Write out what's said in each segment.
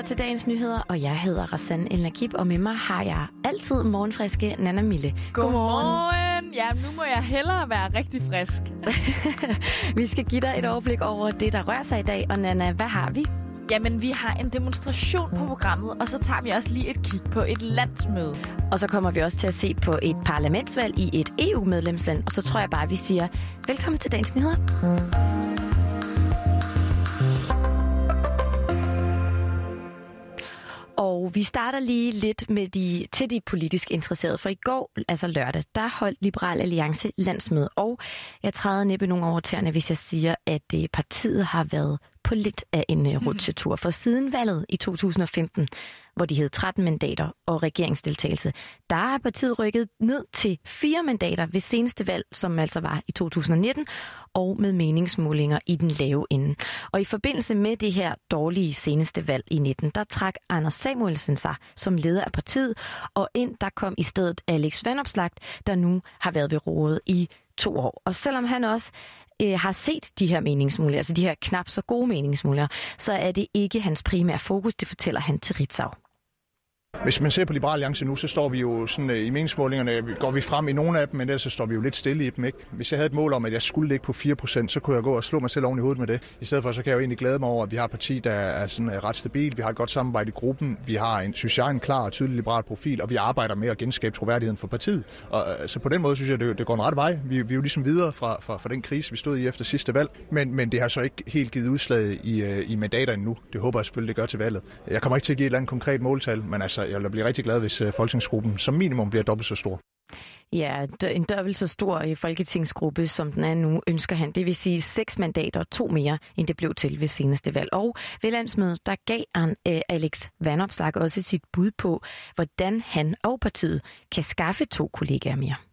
lytter til dagens nyheder, og jeg hedder Rassan El Nakib, og med mig har jeg altid morgenfriske Nana Mille. Godmorgen! Ja, nu må jeg hellere være rigtig frisk. vi skal give dig et overblik over det, der rører sig i dag, og Nana, hvad har vi? Jamen, vi har en demonstration på programmet, og så tager vi også lige et kig på et landsmøde. Og så kommer vi også til at se på et parlamentsvalg i et EU-medlemsland, og så tror jeg bare, vi siger velkommen til dagens nyheder. Og vi starter lige lidt med de, til de politisk interesserede, for i går, altså lørdag, der holdt Liberal Alliance landsmøde, og jeg træder næppe nogle over tæerne, hvis jeg siger, at øh, partiet har været på lidt af en uh, rutsjetur. For siden valget i 2015, hvor de hed 13 mandater og regeringsdeltagelse, der har partiet rykket ned til fire mandater ved seneste valg, som altså var i 2019, og med meningsmålinger i den lave ende. Og i forbindelse med det her dårlige seneste valg i 19, der trak Anders Samuelsen sig som leder af partiet, og ind der kom i stedet Alex Vandopslagt, der nu har været ved rådet i to år. Og selvom han også øh, har set de her meningsmålinger, altså de her knap så gode meningsmålinger, så er det ikke hans primære fokus, det fortæller han til Ritzau. Hvis man ser på Liberal Alliance nu, så står vi jo sådan, øh, i meningsmålingerne, går vi frem i nogle af dem, men ellers så står vi jo lidt stille i dem. Ikke? Hvis jeg havde et mål om, at jeg skulle ligge på 4%, så kunne jeg gå og slå mig selv oven i hovedet med det. I stedet for, så kan jeg jo egentlig glæde mig over, at vi har et parti, der er sådan øh, ret stabil. Vi har et godt samarbejde i gruppen. Vi har en, synes jeg, en klar og tydelig liberal profil, og vi arbejder med at genskabe troværdigheden for partiet. Og, øh, så på den måde synes jeg, det, det går en ret vej. Vi, vi er jo ligesom videre fra, fra, fra den krise, vi stod i efter sidste valg, men, men det har så ikke helt givet udslag i, i mandater endnu. Det håber jeg selvfølgelig, det gør til valget. Jeg kommer ikke til at give et eller andet konkret måltal, men altså, jeg vil blive rigtig glad, hvis øh, folketingsgruppen som minimum bliver dobbelt så stor. Ja, en dobbelt så stor øh, folketingsgruppe, som den er nu, ønsker han. Det vil sige seks mandater, to mere, end det blev til ved seneste valg. Og ved landsmødet, der gav han, øh, Alex Vandopslag også sit bud på, hvordan han og partiet kan skaffe to kollegaer mere.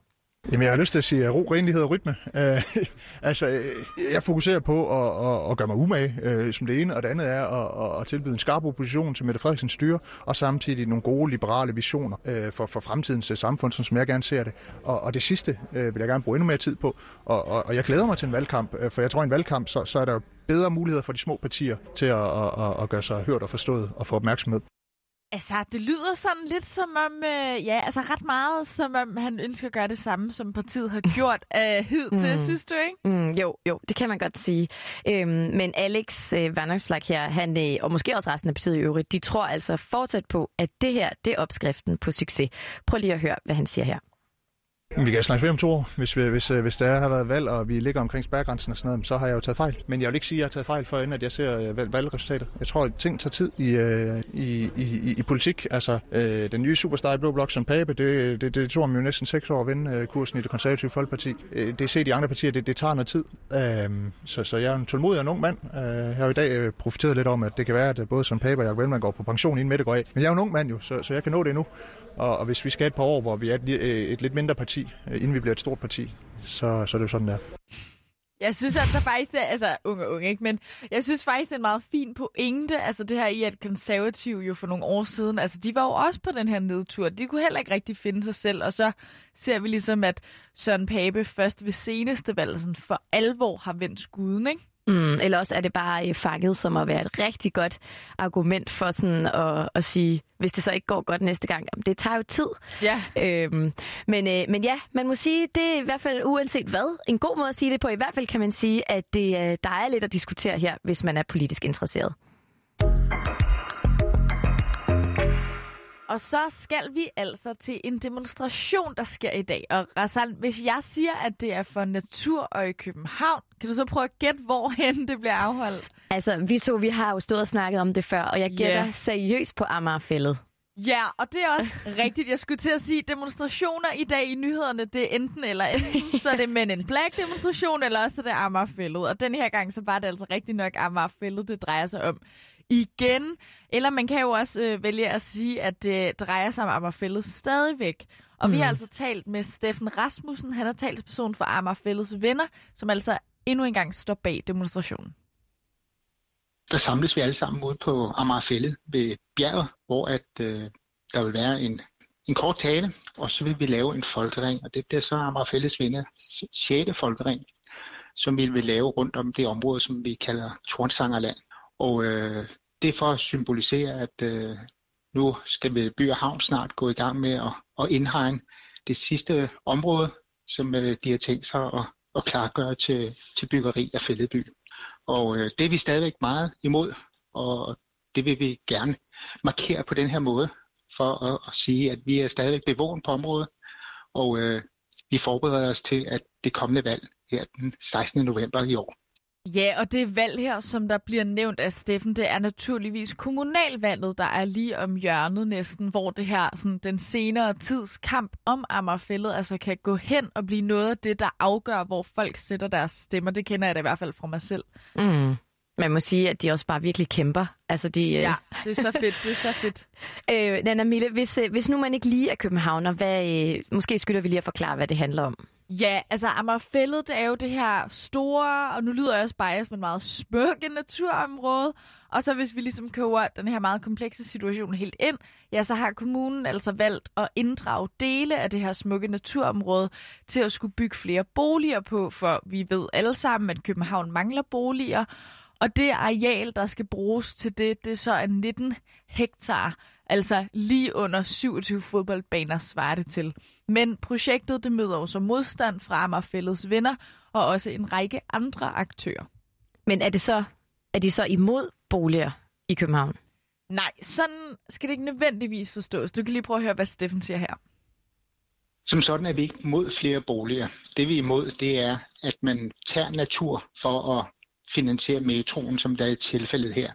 Jamen, jeg har lyst til at sige ro, renlighed og rytme. Uh, altså, øh, jeg fokuserer på at, at, at gøre mig umage, øh, som det ene, og det andet er at, at tilbyde en skarp opposition til Mette Frederiksens styre, og samtidig nogle gode liberale visioner for, for fremtidens samfund, som jeg gerne ser det. Og, og det sidste uh, vil jeg gerne bruge endnu mere tid på, og, og, og jeg glæder mig til en valgkamp, for jeg tror, at en valgkamp, så, så er der bedre muligheder for de små partier til at, at, at gøre sig hørt og forstået og få opmærksomhed. Altså, det lyder sådan lidt som om, øh, ja, altså ret meget som om han ønsker at gøre det samme, som partiet har gjort øh, hid til, mm. synes du ikke? Mm, jo, jo, det kan man godt sige. Øhm, men Alex øh, Vanderflag her, han, øh, og måske også resten af partiet i øvrigt, de tror altså fortsat på, at det her, det er opskriften på succes. Prøv lige at høre, hvad han siger her. Vi kan snakke om to år, hvis, vi, hvis, øh, hvis der har været valg, og vi ligger omkring spærgrænsen og sådan noget, så har jeg jo taget fejl. Men jeg vil ikke sige, at jeg har taget fejl, for inden at jeg ser øh, valgresultatet. Jeg tror, at ting tager tid øh, i, i, i, i politik. Altså, øh, den nye superstar i Blå Blok som Pape, det, det, det tog ham jo næsten seks år at vinde kursen i det konservative folkeparti. Det ser de andre partier, det, det tager noget tid. Øhm, så, så jeg er en tålmodig og en ung mand. Jeg har jo i dag profiteret lidt om, at det kan være, at både som Pape og Jacob Ellemann går på pension inden med går af. Men jeg er jo en ung mand jo, så, så jeg kan nå det endnu. Og, og hvis vi skal et par år, hvor vi er et, øh, et lidt mindre parti, øh, inden vi bliver et stort parti, så, så er det jo sådan der. Jeg synes altså faktisk, det er, altså unge unge, ikke? Men jeg synes faktisk, det er en meget fin pointe, altså det her i, at konservative jo for nogle år siden, altså de var jo også på den her nedtur. De kunne heller ikke rigtig finde sig selv, og så ser vi ligesom, at Søren Pape først ved seneste valg sådan for alvor har vendt skuden, ikke? Mm, eller også er det bare fanget som at være et rigtig godt argument for sådan at, at sige, hvis det så ikke går godt næste gang, jamen, det tager jo tid. Ja. Øhm, men, øh, men ja, man må sige, det er i hvert fald uanset hvad, en god måde at sige det på. I hvert fald kan man sige, at det, øh, der er lidt at diskutere her, hvis man er politisk interesseret. Og så skal vi altså til en demonstration, der sker i dag. Og Rassan, hvis jeg siger, at det er for natur og i København, kan du så prøve at gætte, hvorhen det bliver afholdt? Altså, vi så, vi har jo stået og snakket om det før, og jeg gætter yeah. seriøst på Amagerfællet. Ja, og det er også rigtigt. Jeg skulle til at sige, demonstrationer i dag i nyhederne, det er enten eller enten, så er det Men en Black demonstration, eller også er det Amagerfældet. Og den her gang, så var det altså rigtig nok Amagerfældet, det drejer sig om igen. Eller man kan jo også øh, vælge at sige, at det drejer sig om Amagerfællet stadigvæk. Og mm. vi har mm. altså talt med Steffen Rasmussen, han er talsperson for Amagerfællets venner, som altså endnu engang står bag demonstrationen. Der samles vi alle sammen ud på Amagerfællet ved bjerget, hvor at, øh, der vil være en, en kort tale, og så vil vi lave en folkering, og det bliver så Amagerfællets venner 6. folkering, som vi vil lave rundt om det område, som vi kalder Tornsangerland. Og øh, det er for at symbolisere, at øh, nu skal vi by og havn snart gå i gang med at, at indhegne det sidste område, som øh, de har tænkt sig at, at klargøre til, til byggeri af Fælledby. Og øh, det er vi stadigvæk meget imod, og det vil vi gerne markere på den her måde, for at, at sige, at vi er stadigvæk bevågen på området, og øh, vi forbereder os til, at det kommende valg her den 16. november i år. Ja, og det valg her, som der bliver nævnt af Steffen, det er naturligvis kommunalvalget, der er lige om hjørnet næsten, hvor det her, sådan, den senere tids kamp om Amagerfællet, altså kan gå hen og blive noget af det, der afgør, hvor folk sætter deres stemmer. Det kender jeg da i hvert fald fra mig selv. Mm. Man må sige, at de også bare virkelig kæmper. Altså, de, ja, det er så fedt, det er så fedt. øh, Nana Mille, hvis, øh, hvis nu man ikke lige er københavner, hvad, øh, måske skylder vi lige at forklare, hvad det handler om. Ja, altså Amagerfællet, det er jo det her store, og nu lyder jeg også bias, men meget smukke naturområde. Og så hvis vi ligesom køber den her meget komplekse situation helt ind, ja, så har kommunen altså valgt at inddrage dele af det her smukke naturområde til at skulle bygge flere boliger på, for vi ved alle sammen, at København mangler boliger. Og det areal, der skal bruges til det, det så er 19 hektar, altså lige under 27 fodboldbaner svarer det til. Men projektet det møder også modstand fra Amagerfældets venner og også en række andre aktører. Men er, det så, er de så imod boliger i København? Nej, sådan skal det ikke nødvendigvis forstås. Du kan lige prøve at høre, hvad Steffen siger her. Som sådan er vi ikke mod flere boliger. Det vi er imod, det er, at man tager natur for at finansiere metroen, som der er i tilfældet her.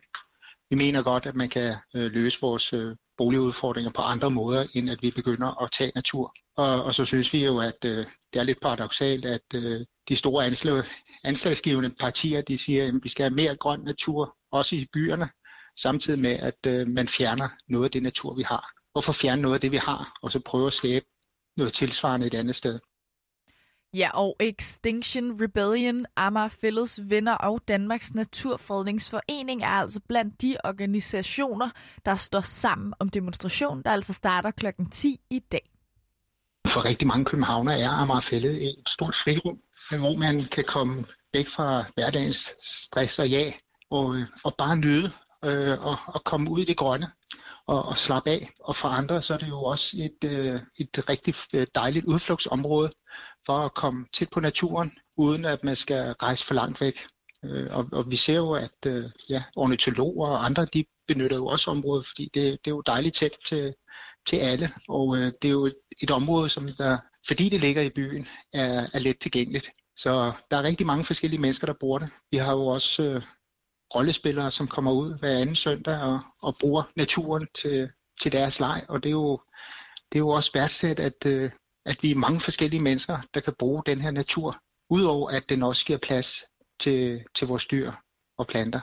Vi mener godt, at man kan øh, løse vores øh, boligudfordringer på andre måder, end at vi begynder at tage natur. Og, og så synes vi jo, at øh, det er lidt paradoxalt, at øh, de store anslag, anslagsgivende partier, de siger, at vi skal have mere grøn natur, også i byerne, samtidig med, at øh, man fjerner noget af det natur, vi har. Hvorfor fjerne noget af det, vi har, og så prøve at skabe noget tilsvarende et andet sted? Ja, og Extinction Rebellion, Amager Fælles Venner og Danmarks Naturfredningsforening er altså blandt de organisationer, der står sammen om demonstrationen, der altså starter klokken 10 i dag. For rigtig mange københavner er Amager Fælled et stort frirum, hvor man kan komme væk fra hverdagens stress og ja, og, og bare nyde øh, og, og komme ud i det grønne og, og slappe af. Og for andre så er det jo også et, øh, et rigtig øh, dejligt udflugtsområde for at komme tæt på naturen, uden at man skal rejse for langt væk. Øh, og, og vi ser jo, at øh, ja, ornitologer og andre, de benytter jo også området, fordi det, det er jo dejligt tæt til, til alle. Og øh, det er jo et, et område, som der, fordi det ligger i byen, er, er let tilgængeligt. Så der er rigtig mange forskellige mennesker, der bruger det. Vi har jo også øh, rollespillere, som kommer ud hver anden søndag og, og bruger naturen til, til deres leg. Og det er jo, det er jo også værdsat, at, øh, at vi er mange forskellige mennesker, der kan bruge den her natur, udover at den også giver plads til, til vores dyr og planter.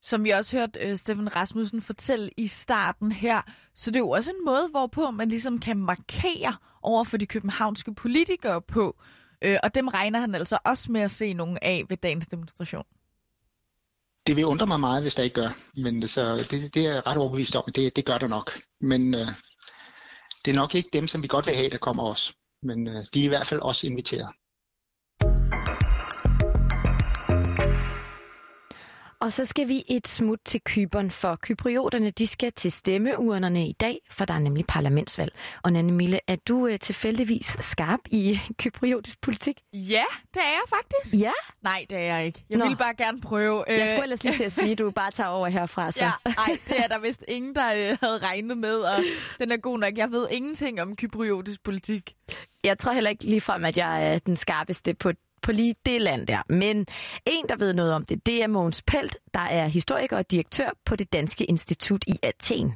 Som vi også hørte uh, Steffen Rasmussen fortælle i starten her, så det er jo også en måde, hvorpå man ligesom kan markere over for de københavnske politikere på. Uh, og dem regner han altså også med at se nogle af ved dagens demonstration. Det vil undre mig meget, hvis der ikke gør. Men så det, det er ret overbevist om, det, det gør der nok. Men uh, det er nok ikke dem, som vi godt vil have, der kommer os. Men øh, de er i hvert fald også inviteret. Og så skal vi et smut til Kyberen, for kyprioterne de skal til stemmeurnerne i dag, for der er nemlig parlamentsvalg. Og Nanne Mille, er du uh, tilfældigvis skarp i kypriotisk politik? Ja, det er jeg faktisk. Ja? Nej, det er jeg ikke. Jeg Nå. vil bare gerne prøve. Jeg skulle ellers lige til at sige, at du bare tager over herfra. Så. Ja, nej, det er der vist ingen, der uh, havde regnet med, og den er god nok. Jeg ved ingenting om kypriotisk politik. Jeg tror heller ikke ligefrem, at jeg er den skarpeste på på lige det land der. Men en, der ved noget om det, det er Mogens Pelt, der er historiker og direktør på det Danske Institut i Athen.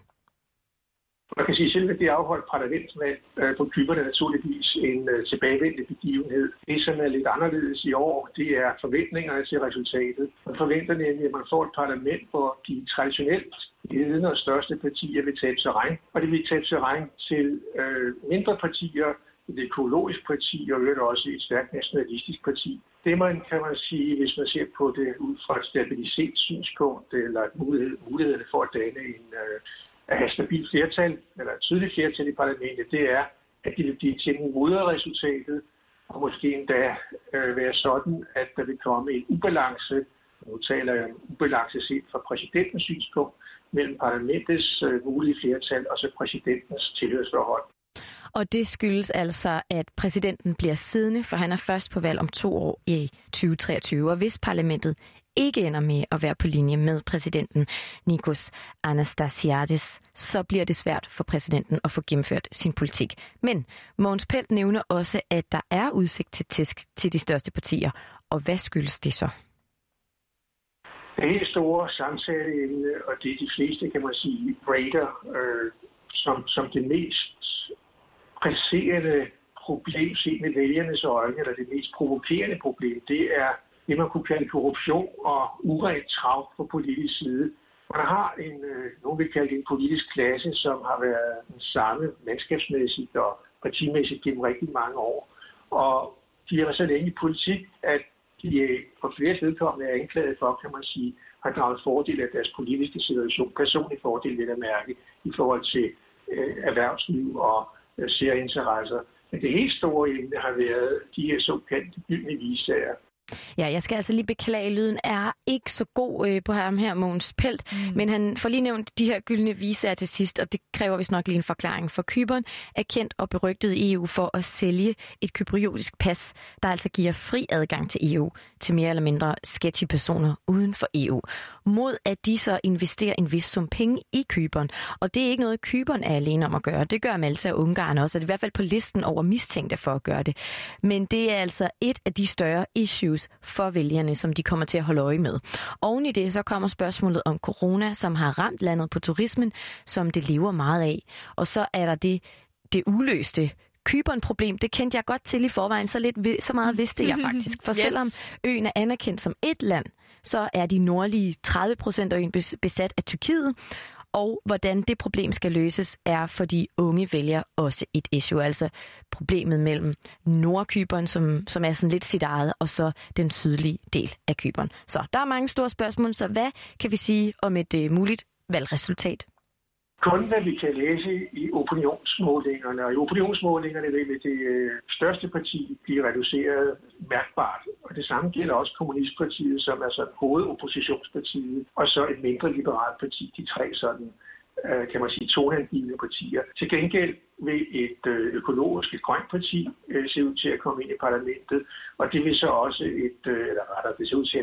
Man kan sige, at selve det afholdt parlamentsvalg øh, på Kyberne er naturligvis en øh, tilbagevendende begivenhed. Det, som er lidt anderledes i år, det er forventningerne til resultatet. Man forventer nemlig, at man får et parlament, hvor de traditionelt ledende og største partier vil tabe terræn, og det vil tabe terræn til øh, mindre partier, et økologisk parti og øvrigt også et stærkt nationalistisk parti. Det man kan man sige, hvis man ser på det ud fra et stabilitetssynspunkt, eller mulighed, mulighederne for at danne en, øh, at have stabilt flertal, eller et tydeligt flertal i parlamentet, det er, at det vil blive til en og måske endda øh, være sådan, at der vil komme en ubalance nu taler jeg om ubalance set fra præsidentens synspunkt, mellem parlamentets øh, mulige flertal og så præsidentens tilhørsforhold. Og det skyldes altså, at præsidenten bliver siddende, for han er først på valg om to år i 2023. Og hvis parlamentet ikke ender med at være på linje med præsidenten Nikos Anastasiadis, så bliver det svært for præsidenten at få gennemført sin politik. Men Mogens Pelt nævner også, at der er udsigt til tæsk til de største partier. Og hvad skyldes det så? Det helt store samtaleemne, og det er de fleste, kan man sige, rater øh, som, som det mest presserende problem set med vælgernes øjne, eller det mest provokerende problem, det er det, man kunne kalde korruption og urent trav på politisk side. Man har en, øh, nogen vil kalde det en politisk klasse, som har været den samme mandskabsmæssigt og partimæssigt gennem rigtig mange år. Og de er så længe i politik, at de øh, på flere vedkommende er anklaget for, kan man sige, har draget fordel af deres politiske situation, personlig fordel vil at mærke, i forhold til øh, erhvervsliv og øh, serinteresser. Men det helt store emne har været de her såkaldte gyldne visager, Ja, jeg skal altså lige beklage, lyden er ikke så god øh, på ham her, Mogens Pelt, mm. men han får lige nævnt de her gyldne visager til sidst, og det kræver vist nok lige en forklaring. For Kyberen er kendt og berygtet i EU for at sælge et kypriotisk pas, der altså giver fri adgang til EU til mere eller mindre sketchy personer uden for EU, mod at de så investerer en vis sum penge i Kyberen. Og det er ikke noget, Kyberen er alene om at gøre. Det gør Malta og Ungarn også, og det er i hvert fald på listen over mistænkte for at gøre det. Men det er altså et af de større issues for vælgerne, som de kommer til at holde øje med. Oven i det så kommer spørgsmålet om corona, som har ramt landet på turismen, som det lever meget af. Og så er der det, det uløste Kyberen-problem, det kendte jeg godt til i forvejen, så, lidt, så meget vidste jeg faktisk. For yes. selvom øen er anerkendt som et land, så er de nordlige 30 procent af øen besat af Tyrkiet, og hvordan det problem skal løses, er for de unge vælger også et issue. Altså problemet mellem Nordkyberen, som, som er sådan lidt sit eget, og så den sydlige del af Kyberen. Så der er mange store spørgsmål, så hvad kan vi sige om et uh, muligt valgresultat? Kun hvad vi kan læse i opinionsmålingerne. Og i opinionsmålingerne vil det øh, største parti blive reduceret mærkbart. Og det samme gælder også Kommunistpartiet, som er sådan hovedoppositionspartiet, og så et mindre liberalt parti, de tre sådan øh, kan man sige, toneangivende partier. Til gengæld vil et øh, økologisk, et grønt parti øh, se ud til at komme ind i parlamentet, og det vil så også et, øh, eller rettere, det ser ud til,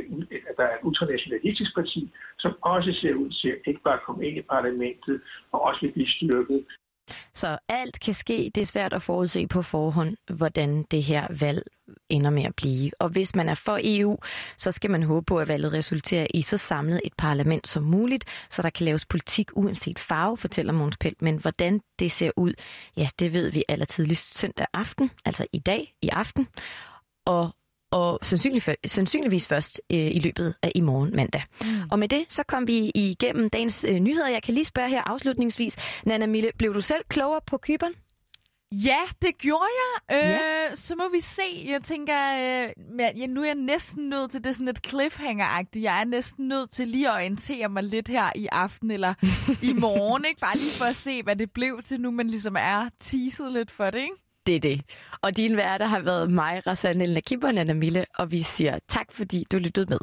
at der er et ultranationalistisk parti, som også ser ud til at ikke bare komme ind i parlamentet, og også vil blive styrket så alt kan ske. Det er svært at forudse på forhånd, hvordan det her valg ender med at blive. Og hvis man er for EU, så skal man håbe på, at valget resulterer i så samlet et parlament som muligt, så der kan laves politik uanset farve, fortæller Måns Pelt. Men hvordan det ser ud, ja, det ved vi allertidligst søndag aften, altså i dag i aften. Og og sandsynligvis først øh, i løbet af i morgen mandag. Mm. Og med det, så kom vi igennem dagens øh, nyheder. Jeg kan lige spørge her afslutningsvis. Nana Mille, blev du selv klogere på Kyberen? Ja, det gjorde jeg. Øh, ja. Så må vi se. Jeg tænker, øh, ja, nu er jeg næsten nødt til det sådan lidt cliffhanger-agtigt. Jeg er næsten nødt til lige at orientere mig lidt her i aften eller i morgen. ikke? Bare lige for at se, hvad det blev til nu, men ligesom er teaset lidt for det. Ikke? Det er det. Og din værter har været mig, Rassan Elna Kibber og Mille, og vi siger tak, fordi du lyttede med.